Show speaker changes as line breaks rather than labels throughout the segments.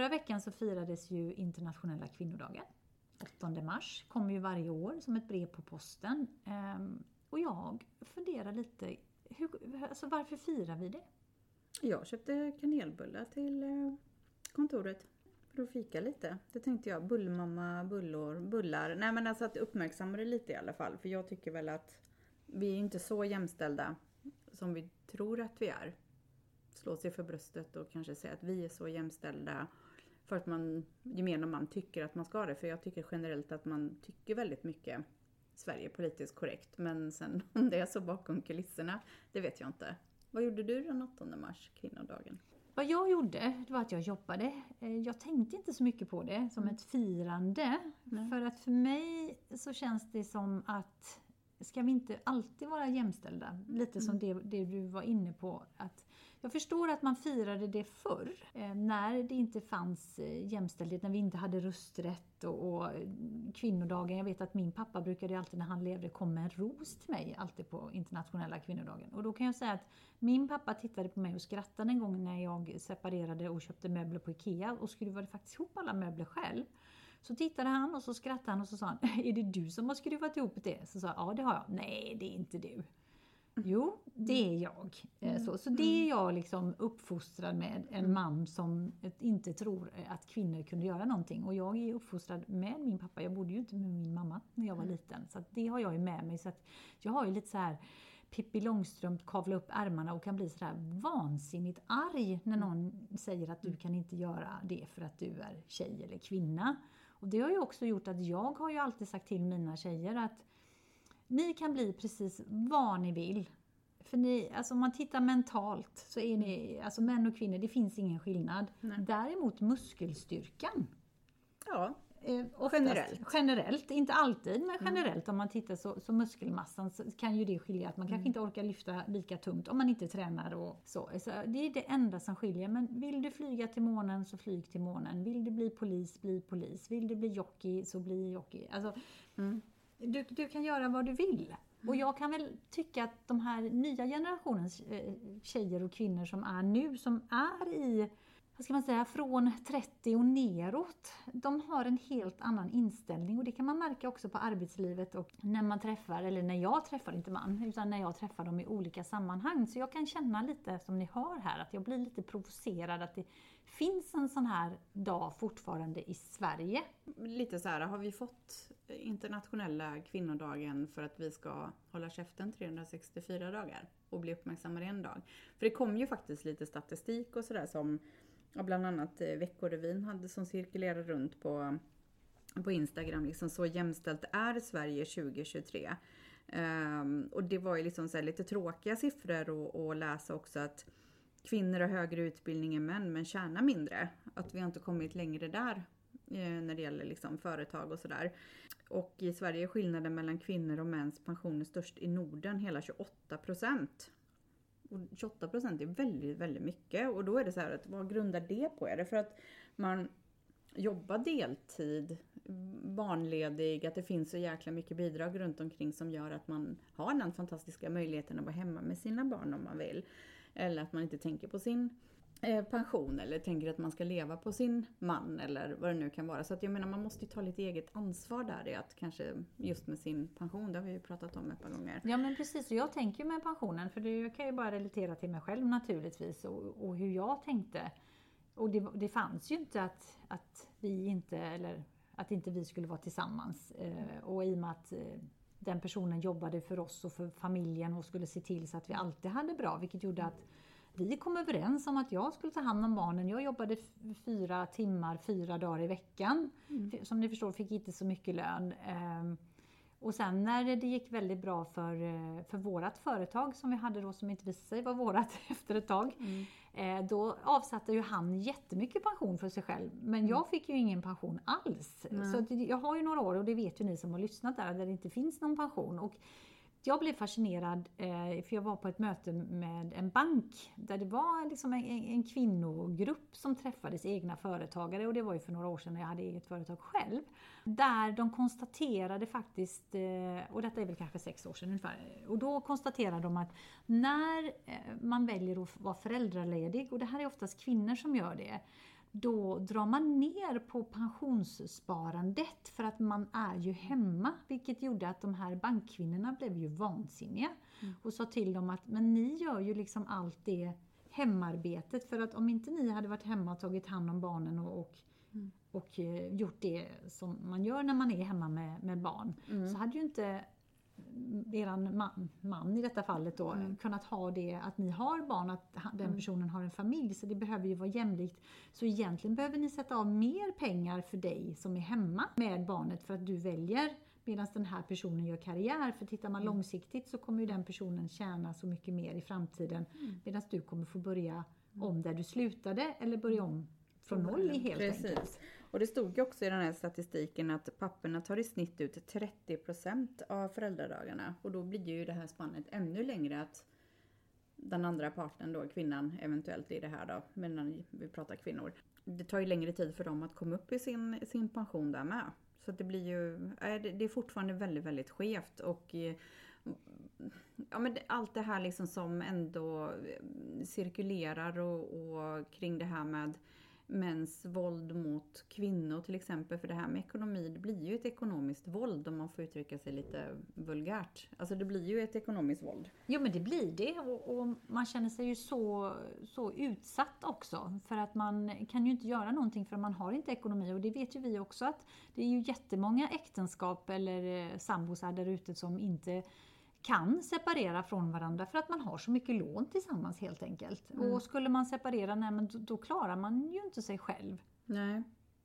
Förra veckan så firades ju internationella kvinnodagen. 8 mars kommer ju varje år som ett brev på posten. Ehm, och jag funderar lite, hur, alltså varför firar vi det?
Jag köpte kanelbullar till eh, kontoret för att fika lite. Det tänkte jag, bullmamma, bullor, bullar. Nej men alltså att uppmärksamma det lite i alla fall. För jag tycker väl att vi är inte så jämställda som vi tror att vi är. Slå sig för bröstet och kanske säga att vi är så jämställda för att man, gemene man tycker att man ska det. För jag tycker generellt att man tycker väldigt mycket Sverige politiskt korrekt. Men sen om det är så bakom kulisserna, det vet jag inte. Vad gjorde du den 8 mars, kvinnodagen?
Vad jag gjorde, det var att jag jobbade. Eh, jag tänkte inte så mycket på det som ett firande.
Nej.
För att för mig så känns det som att ska vi inte alltid vara jämställda? Lite som det, det du var inne på. Att jag förstår att man firade det förr, eh, när det inte fanns eh, jämställdhet, när vi inte hade rösträtt och, och eh, kvinnodagen. Jag vet att min pappa brukade alltid när han levde komma med en ros till mig, alltid på internationella kvinnodagen. Och då kan jag säga att min pappa tittade på mig och skrattade en gång när jag separerade och köpte möbler på IKEA och skruvade faktiskt ihop alla möbler själv. Så tittade han och så skrattade han och så sa han, är det du som har skruvat ihop det? Så sa jag, ja det har jag. Nej, det är inte du. Jo, det är jag. Eh, Så, så det är jag liksom uppfostrad med, en man som inte tror att kvinnor kunde göra någonting. Och jag är uppfostrad med min pappa, jag bodde ju inte med min mamma när jag var liten. Så det har jag ju med mig. Så jag har ju lite så här Pippi Långstrump kavla upp ärmarna och kan bli sådär vansinnigt arg när någon säger att du kan inte göra det för att du är tjej eller kvinna. Och det har ju också gjort att jag har ju alltid sagt till mina tjejer att ni kan bli precis vad ni vill. För ni, alltså om man tittar mentalt så är ni, alltså män och kvinnor, det finns ingen skillnad.
Nej.
Däremot muskelstyrkan.
Ja,
Eh, oftast,
Generellt.
Generellt, inte alltid, men generellt om man tittar så, så muskelmassan så kan ju det skilja att man kanske inte orkar lyfta lika tungt om man inte tränar och så. så. Det är det enda som skiljer. Men vill du flyga till månen så flyg till månen. Vill du bli polis, bli polis. Vill du bli jockey så bli jockey. Alltså, du, du kan göra vad du vill. Och jag kan väl tycka att de här nya generationens eh, tjejer och kvinnor som är nu, som är i vad ska man säga, från 30 och neråt, de har en helt annan inställning och det kan man märka också på arbetslivet och när man träffar, eller när jag träffar, inte man, utan när jag träffar dem i olika sammanhang. Så jag kan känna lite, som ni hör här, att jag blir lite provocerad att det finns en sån här dag fortfarande i Sverige.
lite så här, har vi fått internationella kvinnodagen för att vi ska hålla käften 364 dagar och bli uppmärksammade en dag? För det kom ju faktiskt lite statistik och sådär som ja, bland annat eh, Veckorevyn hade som cirkulerade runt på, på Instagram, liksom så jämställt är Sverige 2023. Um, ehm, och det var ju liksom så här lite tråkiga siffror att- att läsa också att kvinnor har högre utbildning än män men tjänar mindre. Att vi har inte kommit längre där eh, när det gäller liksom företag och sådär. Och i Sverige är skillnaden mellan kvinnor och mäns pensioner störst i Norden, hela 28 procent. Och 28 procent är väldigt, väldigt mycket. Och då är det så här att vad grundar det på? Är det för att man jobbar deltid, barnledig, att det finns så jäkla mycket bidrag runt omkring som gör att man har den fantastiska möjligheten att vara hemma med sina barn om man vill. Eller att man inte tänker på sin Eh, pension eller tänker att man ska leva på sin man eller vad det nu kan vara. Så att jag menar man måste ju ta lite eget ansvar där i att kanske just med sin pension, det har vi ju pratat om ett par gånger.
Ja men precis, och jag tänker ju med pensionen, för det kan ju bara relatera till mig själv naturligtvis och, och hur jag tänkte. Och det, det fanns ju inte att, att vi inte, eller att inte vi skulle vara tillsammans. Eh, och i och med att eh, den personen jobbade för oss och för familjen och skulle se till så att vi alltid hade bra, vilket gjorde att vi kom överens om att jag skulle ta hand om barnen. Jag jobbade fyra timmar, fyra dagar i veckan. Som ni förstår fick inte så mycket lön. Ehm, och sen när det gick väldigt bra för, eh, för vårat företag som vi hade då som inte visade sig vara vårat efter ett tag. eh, Då avsatte ju han jättemycket pension för sig själv. Men jag fick ju ingen pension alls. Så att jag har ju några år och det vet ju ni som har lyssnat där, där det inte finns någon pension. Och jag blev fascinerad eh, för jag var på ett möte med en bank där det var liksom en, en kvinnogrupp som träffades, egna företagare och det var ju för några år sedan när jag hade eget företag själv. Där de konstaterade faktiskt, eh, och detta är väl kanske sex år sedan ungefär, och då konstaterade de att när eh, man väljer att vara föräldraledig, och det här är oftast kvinnor som gör det, då drar man ner på pensionssparandet för att man är ju hemma. Vilket gjorde att de här bankkvinnorna blev ju vansinniga.
Mm.
Och sa till dem att men ni gör ju liksom allt det hemarbetet. För att om inte ni hade varit hemma och tagit hand om barnen och, och,
Mm.
och eh, gjort det som man gör när man är hemma med, med barn.
Mm.
Så hade ju inte eran man, man i detta fallet då
Mm.
kunnat ha det att ni har barn, att den
Mm.
personen har en familj. Så det behöver ju vara jämlikt. Så egentligen behöver ni sätta av mer pengar för dig som är hemma med barnet för att du väljer medan den här personen gör karriär. För tittar man
Mm.
långsiktigt så kommer ju den personen tjäna så mycket mer i framtiden
Mm.
medan du kommer få börja om där du slutade eller börja om från noll helt
Precis.
enkelt.
Och det stod ju också i den här statistiken att papporna tar i snitt ut 30% av föräldradagarna. Och då blir ju det här spannet ännu längre att den andra parten då, kvinnan eventuellt i det här då, men vi pratar kvinnor. Det tar ju längre tid för dem att komma upp i sin, sin pension där med. Så att det blir ju, det är fortfarande väldigt, väldigt skevt och Ja men allt det här liksom som ändå cirkulerar och, och kring det här med mäns våld mot kvinnor till exempel. För det här med ekonomi, det blir ju ett ekonomiskt våld om man får uttrycka sig lite vulgärt. Alltså det blir ju ett ekonomiskt våld.
Jo men det blir det och, och man känner sig ju så, så utsatt också. För att man kan ju inte göra någonting för man har inte ekonomi och det vet ju vi också att det är ju jättemånga äktenskap eller eh, sambosar där ute som inte kan separera från varandra för att man har så mycket lån tillsammans helt enkelt.
Mm.
Och skulle man separera, nej men då, då klarar man ju inte sig själv.
Nej.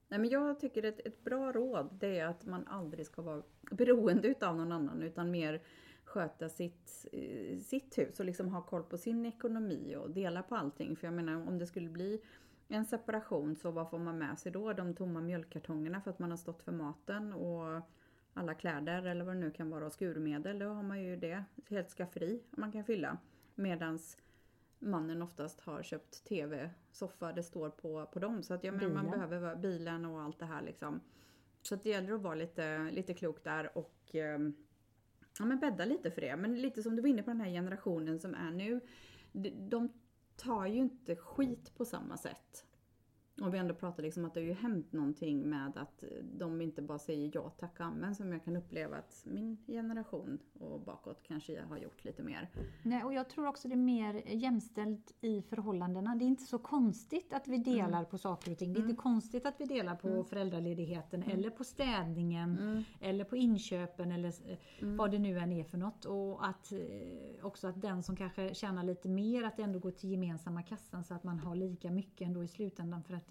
Nej men jag tycker ett, ett bra råd det är att man aldrig ska vara beroende utav någon annan utan mer sköta sitt, eh, sitt hus och liksom ha koll på sin ekonomi och dela på allting. För jag menar om det skulle bli en separation så vad får man med sig då? De tomma mjölkkartongerna för att man har stått för maten och alla kläder eller vad det nu kan vara och skurmedel. Då har man ju det, ett helt skafferi man kan fylla. Medans mannen oftast har köpt TV, soffa, det står på, på dem. Så att jag menar, man behöver bilen och allt det här liksom. Så att det gäller att vara lite, lite klok där och eh, ja, men bädda lite för det. Men lite som du var inne på den här generationen som är nu. De tar ju inte skit på samma sätt. Och vi ändå pratar liksom att det har ju hänt någonting med att de inte bara säger ja tack amen som jag kan uppleva att min generation och bakåt kanske har gjort lite mer.
Nej, och jag tror också det är mer jämställt i förhållandena. Det är inte så konstigt att vi delar på saker och ting. Det är inte konstigt att vi delar på föräldraledigheten eller på städningen
Mm.
eller på inköpen eller eh, vad det nu än är för något. Och att eh, också att den som kanske tjänar lite mer, att det ändå går till gemensamma kassan så att man har lika mycket ändå i slutändan för att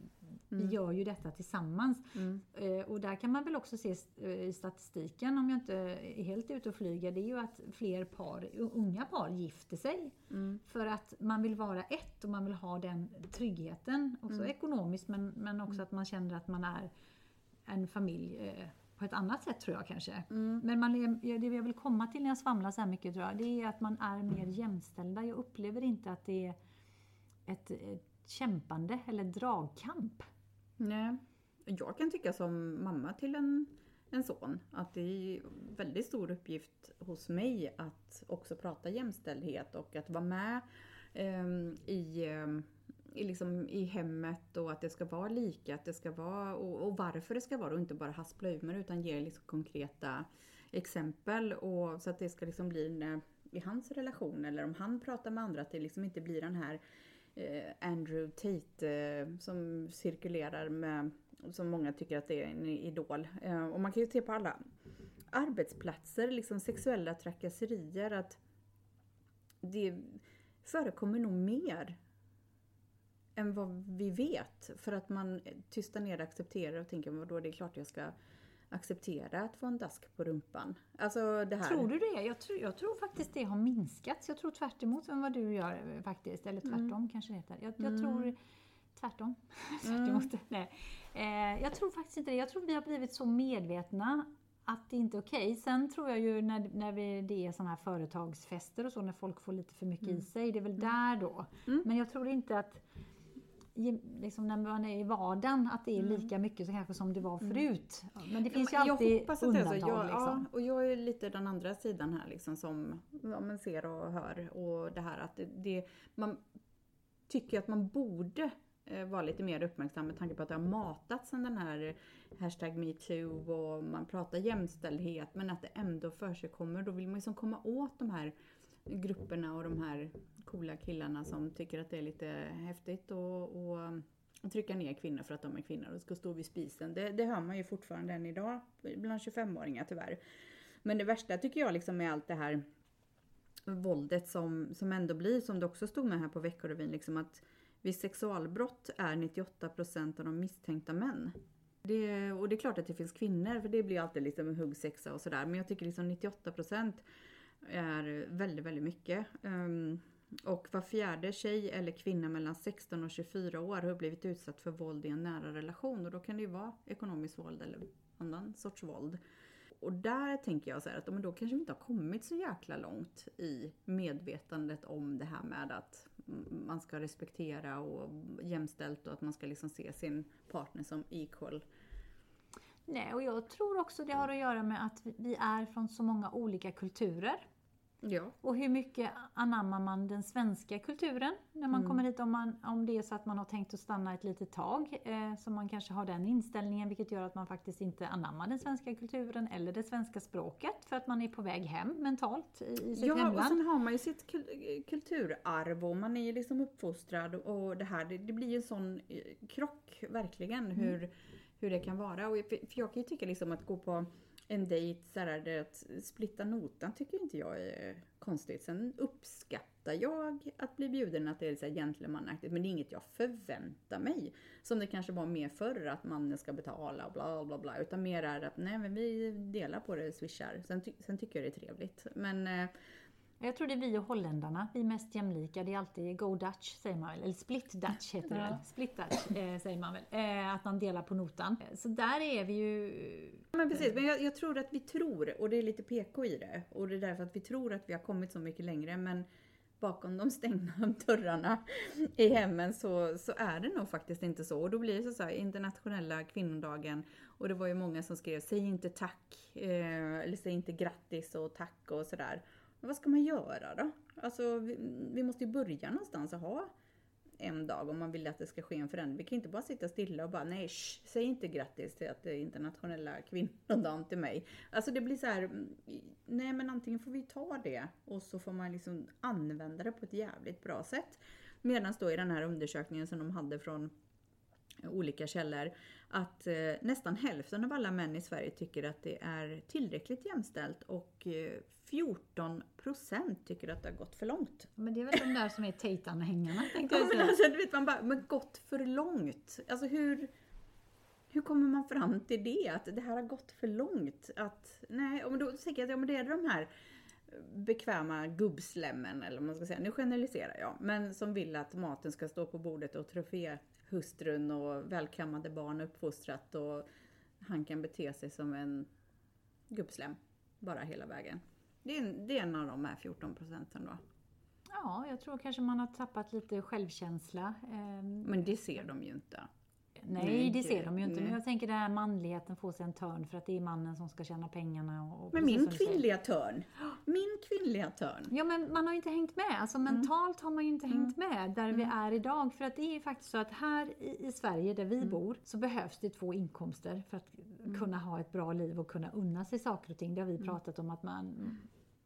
vi gör ju detta tillsammans.
Mm.
Eh, Och där kan man väl också se eh, i statistiken, om jag inte är helt ute och flyger, det är ju att fler par, unga par gifter sig.
Mm.
För att man vill vara ett och man vill ha den tryggheten, också
Mm.
ekonomiskt men, men också att man känner att man är en familj eh, på ett annat sätt tror jag kanske.
Mm.
Men man är, det jag vill komma till när jag svamlar så här mycket tror jag, det är att man är mer jämställda. Jag upplever inte att det är ett, ett kämpande eller dragkamp.
Nej. Jag kan tycka som mamma till en, en son att det är en väldigt stor uppgift hos mig att också prata jämställdhet och att vara med eh, i, ehm, i, liksom, i hemmet och att det ska vara lika, att det ska vara och, och varför det ska vara och inte bara haspla ur med det utan ge liksom konkreta exempel och så att det ska liksom bli en, eh, i hans relation eller om han pratar med andra att det liksom inte blir den här eh, Eh, Andrew Tate eh, som cirkulerar med, som många tycker att det är en idol. Eh, och man kan ju se på alla arbetsplatser, liksom sexuella trakasserier, att det förekommer nog mer än vad vi vet. För att man tystar ner accepterar och tänker, vadå det är klart jag ska acceptera att få en dask på rumpan. Alltså det här.
Tror du det? Jag tror, jag tror faktiskt det har minskat. Jag tror tvärt emot vad du gör eh, faktiskt. Eller tvärtom kanske det heter. Jag, jag tror tvärtom. tvärt emot. Nej. Eh, jag tror faktiskt inte det. Jag tror vi har blivit så medvetna att det inte är okej. Sen tror jag ju när, när vi, det är sådana här företagsfester och så, när folk får lite för mycket i sig, det är väl där då.
Mm.
Men jag tror inte att Liksom när man är i vardagen, att det är lika mycket så kanske som det var förut. Men det finns ju
Mm.
Alltid
jag hoppas att det är så.
undantag.
Jag,
liksom.
ja, och jag är lite den andra sidan här liksom som ja, men ser och hör. Och det här att det, det, man tycker att man borde eh, vara lite mer uppmärksam med tanke på att det har matats sen den här hashtag metoo och man pratar jämställdhet men att det ändå för Då vill man liksom komma åt de här grupperna och de här coola killarna som tycker att det är lite häftigt och, och trycka ner kvinnor för att de är kvinnor och ska stå vid spisen. Det, det hör man ju fortfarande än idag bland 25-åringar tyvärr. Men det värsta tycker jag liksom är allt det här våldet som, som ändå blir, som det också stod med här på Veckorevyn, liksom att vid sexualbrott är 98% av de misstänkta män. Det, och det är klart att det finns kvinnor, för det blir alltid liksom huggsexa och sådär. Men jag tycker liksom 98% är väldigt, väldigt mycket. Um, och var fjärde tjej eller kvinna mellan 16 och 24 år har blivit utsatt för våld i en nära relation. Och då kan det ju vara ekonomiskt våld eller annan sorts våld. Och där tänker jag så här att men då kanske vi inte har kommit så jäkla långt i medvetandet om det här med att man ska respektera och jämställt och att man ska liksom se sin partner som equal.
Nej, och jag tror också det har att göra med att vi är från så många olika kulturer.
Ja.
Och hur mycket anammar man den svenska kulturen när man mm. kommer hit om, man, om det är så att man har tänkt att stanna ett litet tag. Eh, så man kanske har den inställningen vilket gör att man faktiskt inte anammar den svenska kulturen eller det svenska språket för att man är på väg hem mentalt i, i sitt
ja,
hemland.
Ja, och sen har man ju sitt kulturarv och man är ju liksom uppfostrad och det här, det, det blir ju en sån eh, krock verkligen mm. hur, hur det kan vara. Och för jag kan ju tycka liksom att gå på en dejt, så här, att splitta notan tycker inte jag är konstigt. Sen uppskattar jag att bli bjuden, att det är så gentlemanaktigt, men det är inget jag förväntar mig. Som det kanske var mer förr, att mannen ska betala och bla bla bla. Utan mer är att nej men vi delar på det, swishar. Sen, ty sen tycker jag det är trevligt. Men eh,
jag tror det är vi och holländarna, vi är mest jämlika. Det är alltid Go Dutch säger man väl, eller Split Dutch heter det väl. Split Dutch eh, säger man väl. Eh, att man delar på notan. Så där är vi ju...
Men precis, men jag, jag, tror att vi tror, och det är lite PK i det, och det är därför att vi tror att vi har kommit så mycket längre, men bakom de stängda dörrarna i hemmen så, så är det nog faktiskt inte så. Och då blir det så, här, internationella kvinnodagen och det var ju många som skrev säg inte tack, eh, eller säg inte grattis och tack och sådär. Men vad ska man göra då? Alltså, vi, vi måste ju börja någonstans och ha en dag om man vill att det ska ske en förändring. Vi kan inte bara sitta stilla och bara nej, sh, säg inte grattis till att det är internationella kvinnodagen till mig. Alltså det blir så här, mm, nej men antingen får vi ta det och så får man liksom använda det på ett jävligt bra sätt. Medan då i den här undersökningen som de hade från olika källor att eh, nästan hälften av alla män i Sverige tycker att det är tillräckligt jämställt och eh, 14 procent tycker att det har gått för långt.
Men det är väl de där som är Tate-anhängarna tänkte
jag säga. men alltså, du vet, man bara, men gått för långt. Alltså hur, hur kommer man fram till det? Att det här har gått för långt? Att, nej, och då tänker jag att ja, men det är de här bekväma gubbslemmen, eller vad man ska säga. Nu generaliserar jag. Men som vill att maten ska stå på bordet och troféhustrun och välkammade barn uppfostrat och han kan bete sig som en gubbslem bara hela vägen. Det är, det är en av de här 14 procenten då.
Ja, jag tror kanske man har tappat lite självkänsla.
Ehm, men det ser de ju inte.
Nej, det ser de ju inte. Nej. Men jag tänker den här manligheten får sig en törn för att det är mannen som ska tjäna pengarna. Och,
och men min kvinnliga törn. Min kvinnliga törn.
Ja, men man har ju inte hängt med. Alltså mm. mentalt har man ju inte mm. hängt med där mm. vi är idag. För att det är ju faktiskt så att här i, i Sverige där vi mm. bor så behövs det två inkomster för att mm. kunna ha ett bra liv och kunna unna sig saker och ting. Det har vi mm. pratat om att man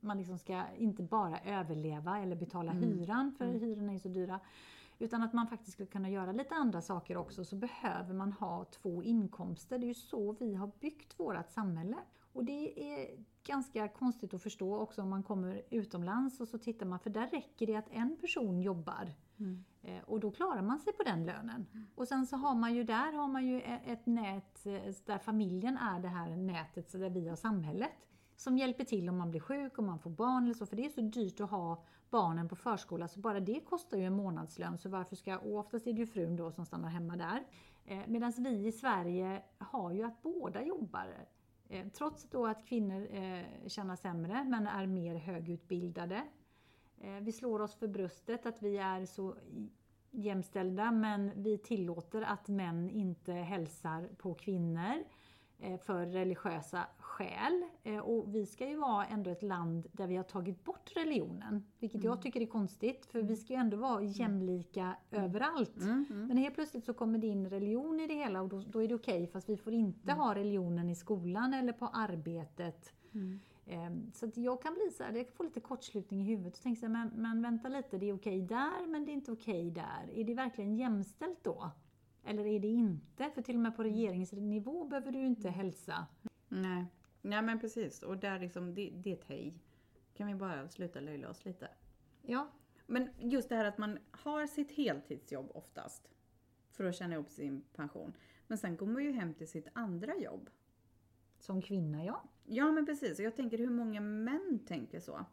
man liksom ska inte bara överleva eller betala hyran, för hyrorna är så dyra. Utan att man faktiskt skulle kunna göra lite andra saker också så behöver man ha två inkomster. Det är ju så vi har byggt vårt samhälle. Och det är ganska konstigt att förstå också om man kommer utomlands och så tittar man, för där räcker det att en person jobbar. Mm. Eh, och då klarar man sig på den lönen. Mm. Och sen så har man ju där har man ju e-, ett nät eh, där familjen är det här nätet så där vi har samhället. Som hjälper till om man blir sjuk, om man får barn eller så. För det är så dyrt att ha barnen på förskola så bara det kostar ju en månadslön. Så varför ska, och oftast är det ju frun då som stannar hemma där. Eh, Medan vi i Sverige har ju att båda jobbar. Eh, trots då att kvinnor eh, tjänar sämre men är mer högutbildade. Eh, vi slår oss för bröstet att vi är så jämställda men vi tillåter att män inte hälsar på kvinnor eh, för religiösa själ eh, och vi ska ju vara ändå ett land där vi har tagit bort religionen. Vilket
Mm.
jag tycker är konstigt för vi ska ju ändå vara jämlika överallt.
Mm, mm.
Men helt plötsligt så kommer det in religion i det hela och då, då är det okej fast vi får inte ha religionen i skolan eller på arbetet.
Mm.
Ehm, Så att jag kan bli så här, jag kan få lite kortslutning i huvudet och tänka så här, men, men vänta lite, det är okej där men det är inte okej där. Är det verkligen jämställt då? Eller är det inte? För till och med på regeringsnivå behöver du inte hälsa.
Nej. Nej men precis, och där liksom, det, det är ett hej. Kan vi bara sluta löjla oss lite?
Ja,
Men just det här att man har sitt heltidsjobb oftast för att tjäna ihop sin pension. Men sen går man ju hem till sitt andra jobb.
som kvinna ja.
Ja men precis, och jag tänker hur många män tänker så?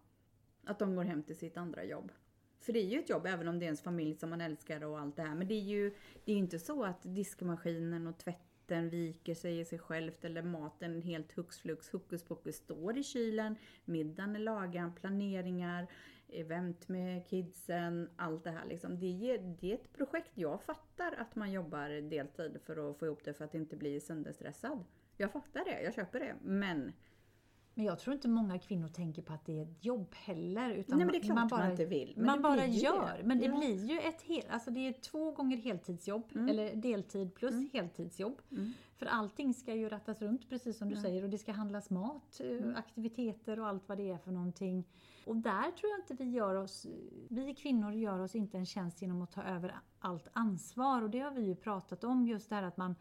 Att de går hem till sitt andra jobb. För det är ju ett jobb även om det är ens familj som man älskar och allt det här. Men det är ju det är inte så att diskmaskinen och tvätten viker sig i sig självt eller maten helt hux flux hokus pokus står i kylen. Middagen är lagad, planeringar, event med kidsen, allt det här liksom. Det är, det är ett projekt. Jag fattar att man jobbar deltid för att få ihop det för att inte bli sönderstressad. Jag fattar det, jag köper det. Men
men jag tror inte många kvinnor tänker på att det är ett jobb heller. Utan
Nej men det är klart man,
bara,
inte vill.
Man bara gör.
det.
Men det
ja.
blir ju ett hel, alltså det är två gånger heltidsjobb,
Mm.
eller deltid plus heltidsjobb.
Mm.
För allting ska ju rattas runt precis som du säger och det ska handlas mat, eh,
Mm.
aktiviteter och allt vad det är för någonting. Och där tror jag inte vi gör oss, vi kvinnor gör oss inte en tjänst genom att ta över allt ansvar och det har vi ju pratat om just det här att man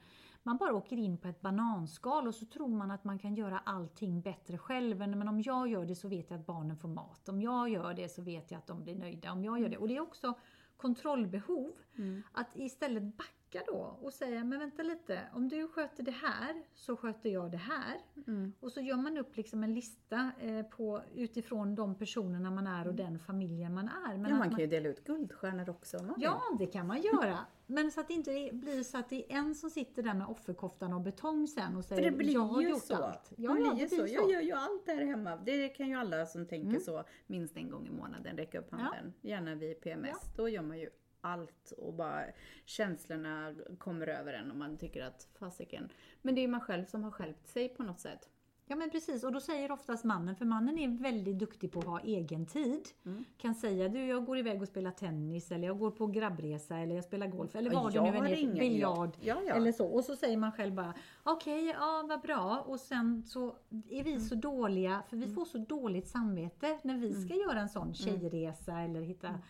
man bara åker in på ett bananskal och så tror man att man kan göra allting bättre själv. Men om jag gör det så vet jag att barnen får mat. Om jag gör det så vet jag att de blir nöjda. Om jag gör det. Och det är också kontrollbehov.
Mm.
Att istället backa då och säga, men vänta lite, om du sköter det här så sköter jag det här.
Mm.
Och så gör man upp liksom en lista eh, på, utifrån de personerna man är och den familjen man är. Men
ja, man kan ju dela ut guldstjärnor också om man
Ja, det kan man göra. Men så att det inte blir så att det är en som sitter där med offerkoftan och betong sen och säger
det blir
jag har gjort
så.
allt.
det
Ja,
blir
ja,
ju
det
så.
blir så.
Jag gör ju allt där hemma. Det kan ju alla som tänker
Mm.
så minst en gång i månaden räcka upp handen. Gärna vid PMS. Då gör man ju allt och bara känslorna kommer över en och man tycker att fasiken. Men det är ju man själv som har skälpt sig på något sätt.
Ja men precis, och då säger oftast mannen, för mannen är väldigt duktig på att ha egen tid.
Mm.
Kan säga du jag går iväg och spelar tennis eller jag går på grabbresa eller jag spelar golf eller vad det nu än är, biljard.
Ja, ja.
Eller så. Och så säger man själv bara okej, ja vad bra. Och sen så är
Mm.
vi så dåliga, för vi får så dåligt samvete när vi ska göra en sån tjejresa eller hitta
Mm.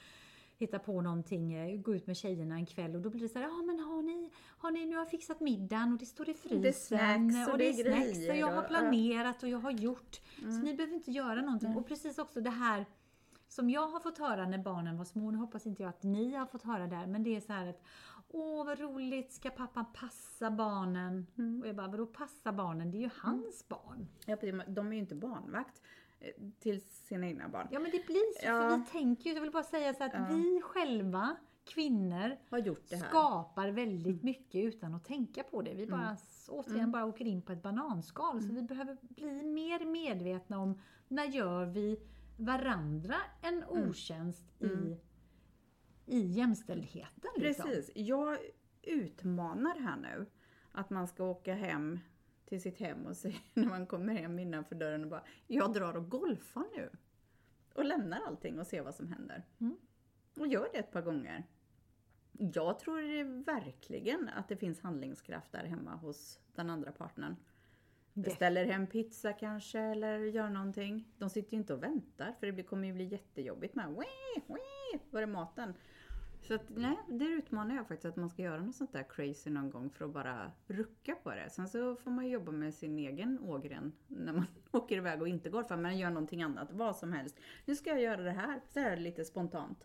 Hitta på någonting, eh, gå ut med tjejerna en kväll och då blir det så här, ja men har ni, har ni nu har fixat middagen och det står i frysen
Det är snacks och
och det är
det
snacks och
grejer
jag har
och-
planerat och jag har gjort. Så ni behöver inte göra någonting. Och precis också det här som jag har fått höra när barnen var små, nu hoppas inte jag att ni har fått höra där, men det är så här att Åh vad roligt, ska pappa passa barnen? Och jag bara, vadå passa barnen? Det är ju hans barn.
Ja. De är ju inte barnvakt till sina egna barn.
Ja men det blir så,
Ja.
för vi tänker ju, jag vill bara säga så att
Ja.
vi själva, kvinnor,
Har gjort det här.
skapar väldigt mycket utan att tänka på det. Vi bara,
Mm.
återigen bara åker in på ett bananskal. Så vi behöver bli mer medvetna om när gör vi varandra en
Mm.
otjänst i, i jämställdheten. Liksom.
Precis. Jag utmanar här nu att man ska åka hem till sitt hem och säga när man kommer hem innanför dörren och bara Jag drar och golfar nu. Och lämnar allting och ser vad som händer.
Mm.
Och gör det ett par gånger. Jag tror verkligen att det finns handlingskraft där hemma hos den andra partnern. Beställer hem pizza kanske eller gör någonting. De sitter ju inte och väntar för det kommer ju bli jättejobbigt med Wee, wee, Var är maten? Så att, nej, det utmanar jag faktiskt att man ska göra något sånt där crazy någon gång för att bara rucka på det. Sen så får man jobba med sin egen ågren när man åker iväg och inte golfar, men gör någonting annat, vad som helst. Nu ska jag göra det här, så här lite spontant.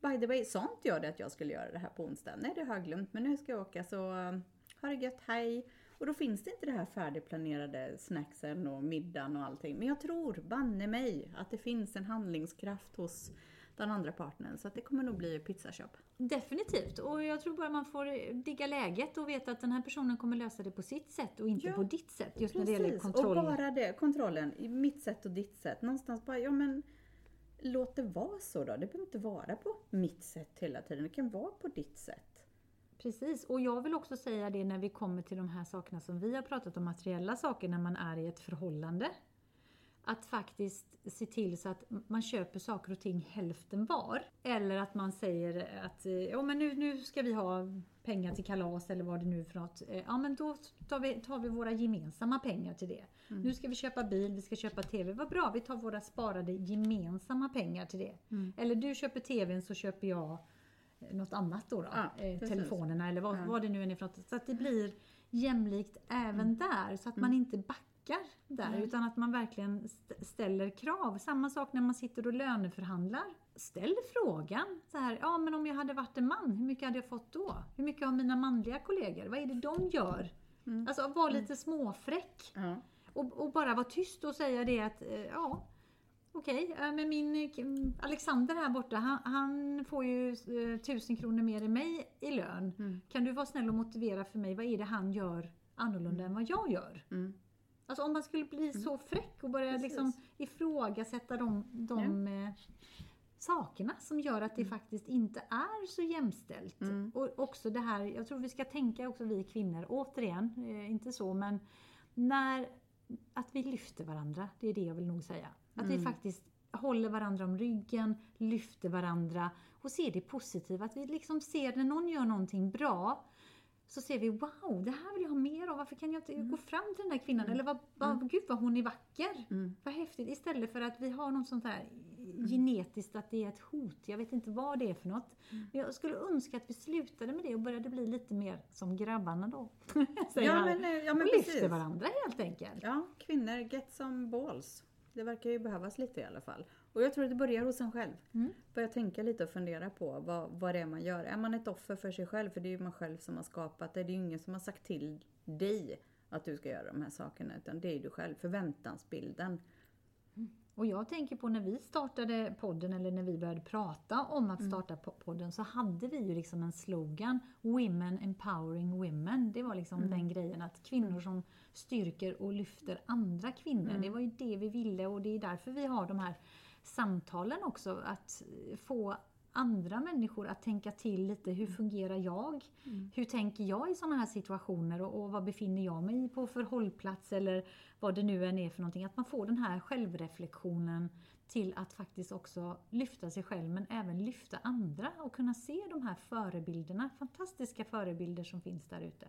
By the way, sånt gör det att jag skulle göra det här på onsdag? Nej, det har jag glömt, men nu ska jag åka så um, ha det gött, hej! Och då finns det inte det här färdigplanerade snacksen och middagen och allting. Men jag tror, banne mig, att det finns en handlingskraft hos den andra partnern. Så att det kommer nog bli pizzaköp.
Definitivt. Och jag tror bara man får digga läget och veta att den här personen kommer lösa det på sitt sätt och inte
Ja,
på ditt sätt. Just när det gäller
Precis,
kontroll.
och bara det, kontrollen, i mitt sätt och ditt sätt. Någonstans bara, ja men låt det vara så då. Det behöver inte vara på mitt sätt hela tiden. Det kan vara på ditt sätt.
Precis, och jag vill också säga det när vi kommer till de här sakerna som vi har pratat om, materiella saker när man är i ett förhållande. Att faktiskt se till så att man köper saker och ting hälften var. Eller att man säger att ja, men nu, nu ska vi ha pengar till kalas eller vad det nu är för något. Ja men då tar vi, tar vi våra gemensamma pengar till det. Mm. Nu ska vi köpa bil, vi ska köpa TV. Vad bra, vi tar våra sparade gemensamma pengar till det. Mm. Eller du köper TVn så köper jag något annat då. då. Ja, eh, telefonerna eller vad, ja. vad det nu är för något. Så att det blir jämlikt även mm. där. Så att man mm. inte backar där mm. utan att man verkligen ställer krav. Samma sak när man sitter och löneförhandlar. Ställ frågan så här, ja men om jag hade varit en man, hur mycket hade jag fått då? Hur mycket har mina manliga kollegor? Vad är det de gör? Mm. Alltså var lite mm. småfräck. Ja. Och, och, bara vara tyst och säga det att, eh, ja Okej, okay, men min eh, Alexander här borta, han, han får ju eh, tusen kronor mer än mig i lön. Mm. Kan du vara snäll och motivera för mig, vad är det han gör annorlunda mm. än vad jag gör? Mm. Alltså om man skulle bli mm. så fräck och börja liksom ifrågasätta de, de ja. eh, sakerna som gör att det mm. faktiskt inte är så jämställt. Mm. Och också det här, jag tror vi ska tänka också vi kvinnor, återigen, eh, inte så men när att vi lyfter varandra, det är det jag vill nog säga. Att mm. vi faktiskt håller varandra om ryggen, lyfter varandra och ser det positiva. Att vi liksom ser när någon gör någonting bra så ser vi wow, det här vill jag ha mer av. Varför kan jag inte mm. gå fram till den där kvinnan? Mm. Eller vad, vad, mm. gud vad hon är vacker. Mm. Vad häftigt. Istället för att vi har något sånt här mm. genetiskt att det är ett hot. Jag vet inte vad det är för något. Mm. Men jag skulle önska att vi slutade med det och började bli lite mer som grabbarna då. ja, men, eh, ja, men och lyfter varandra helt enkelt.
Ja, kvinnor, get some balls. Det verkar ju behövas lite i alla fall. Och jag tror att det börjar hos en själv. Mm. Börja tänka lite och fundera på vad, vad det är man gör. Är man ett offer för sig själv, för det är ju man själv som har skapat det. Det är ju ingen som har sagt till dig att du ska göra de här sakerna, utan det är du själv. Förväntansbilden.
Mm. Och jag tänker på när vi startade podden, eller när vi började prata om att mm. starta mm. podden, så hade vi ju liksom en slogan, Women empowering women. Det var liksom mm. den grejen att kvinnor som styrker och lyfter andra kvinnor. Mm. Det var ju det vi ville och det är därför vi har de här samtalen också. Att få andra människor att tänka till lite. Hur mm. fungerar jag? Mm. Hur tänker jag i sådana här situationer och, och vad befinner jag mig på för hållplats eller vad det nu än är för någonting. Att man får den här självreflektionen till att faktiskt också lyfta sig själv men även lyfta andra och kunna se de här förebilderna, fantastiska förebilder som finns där ute.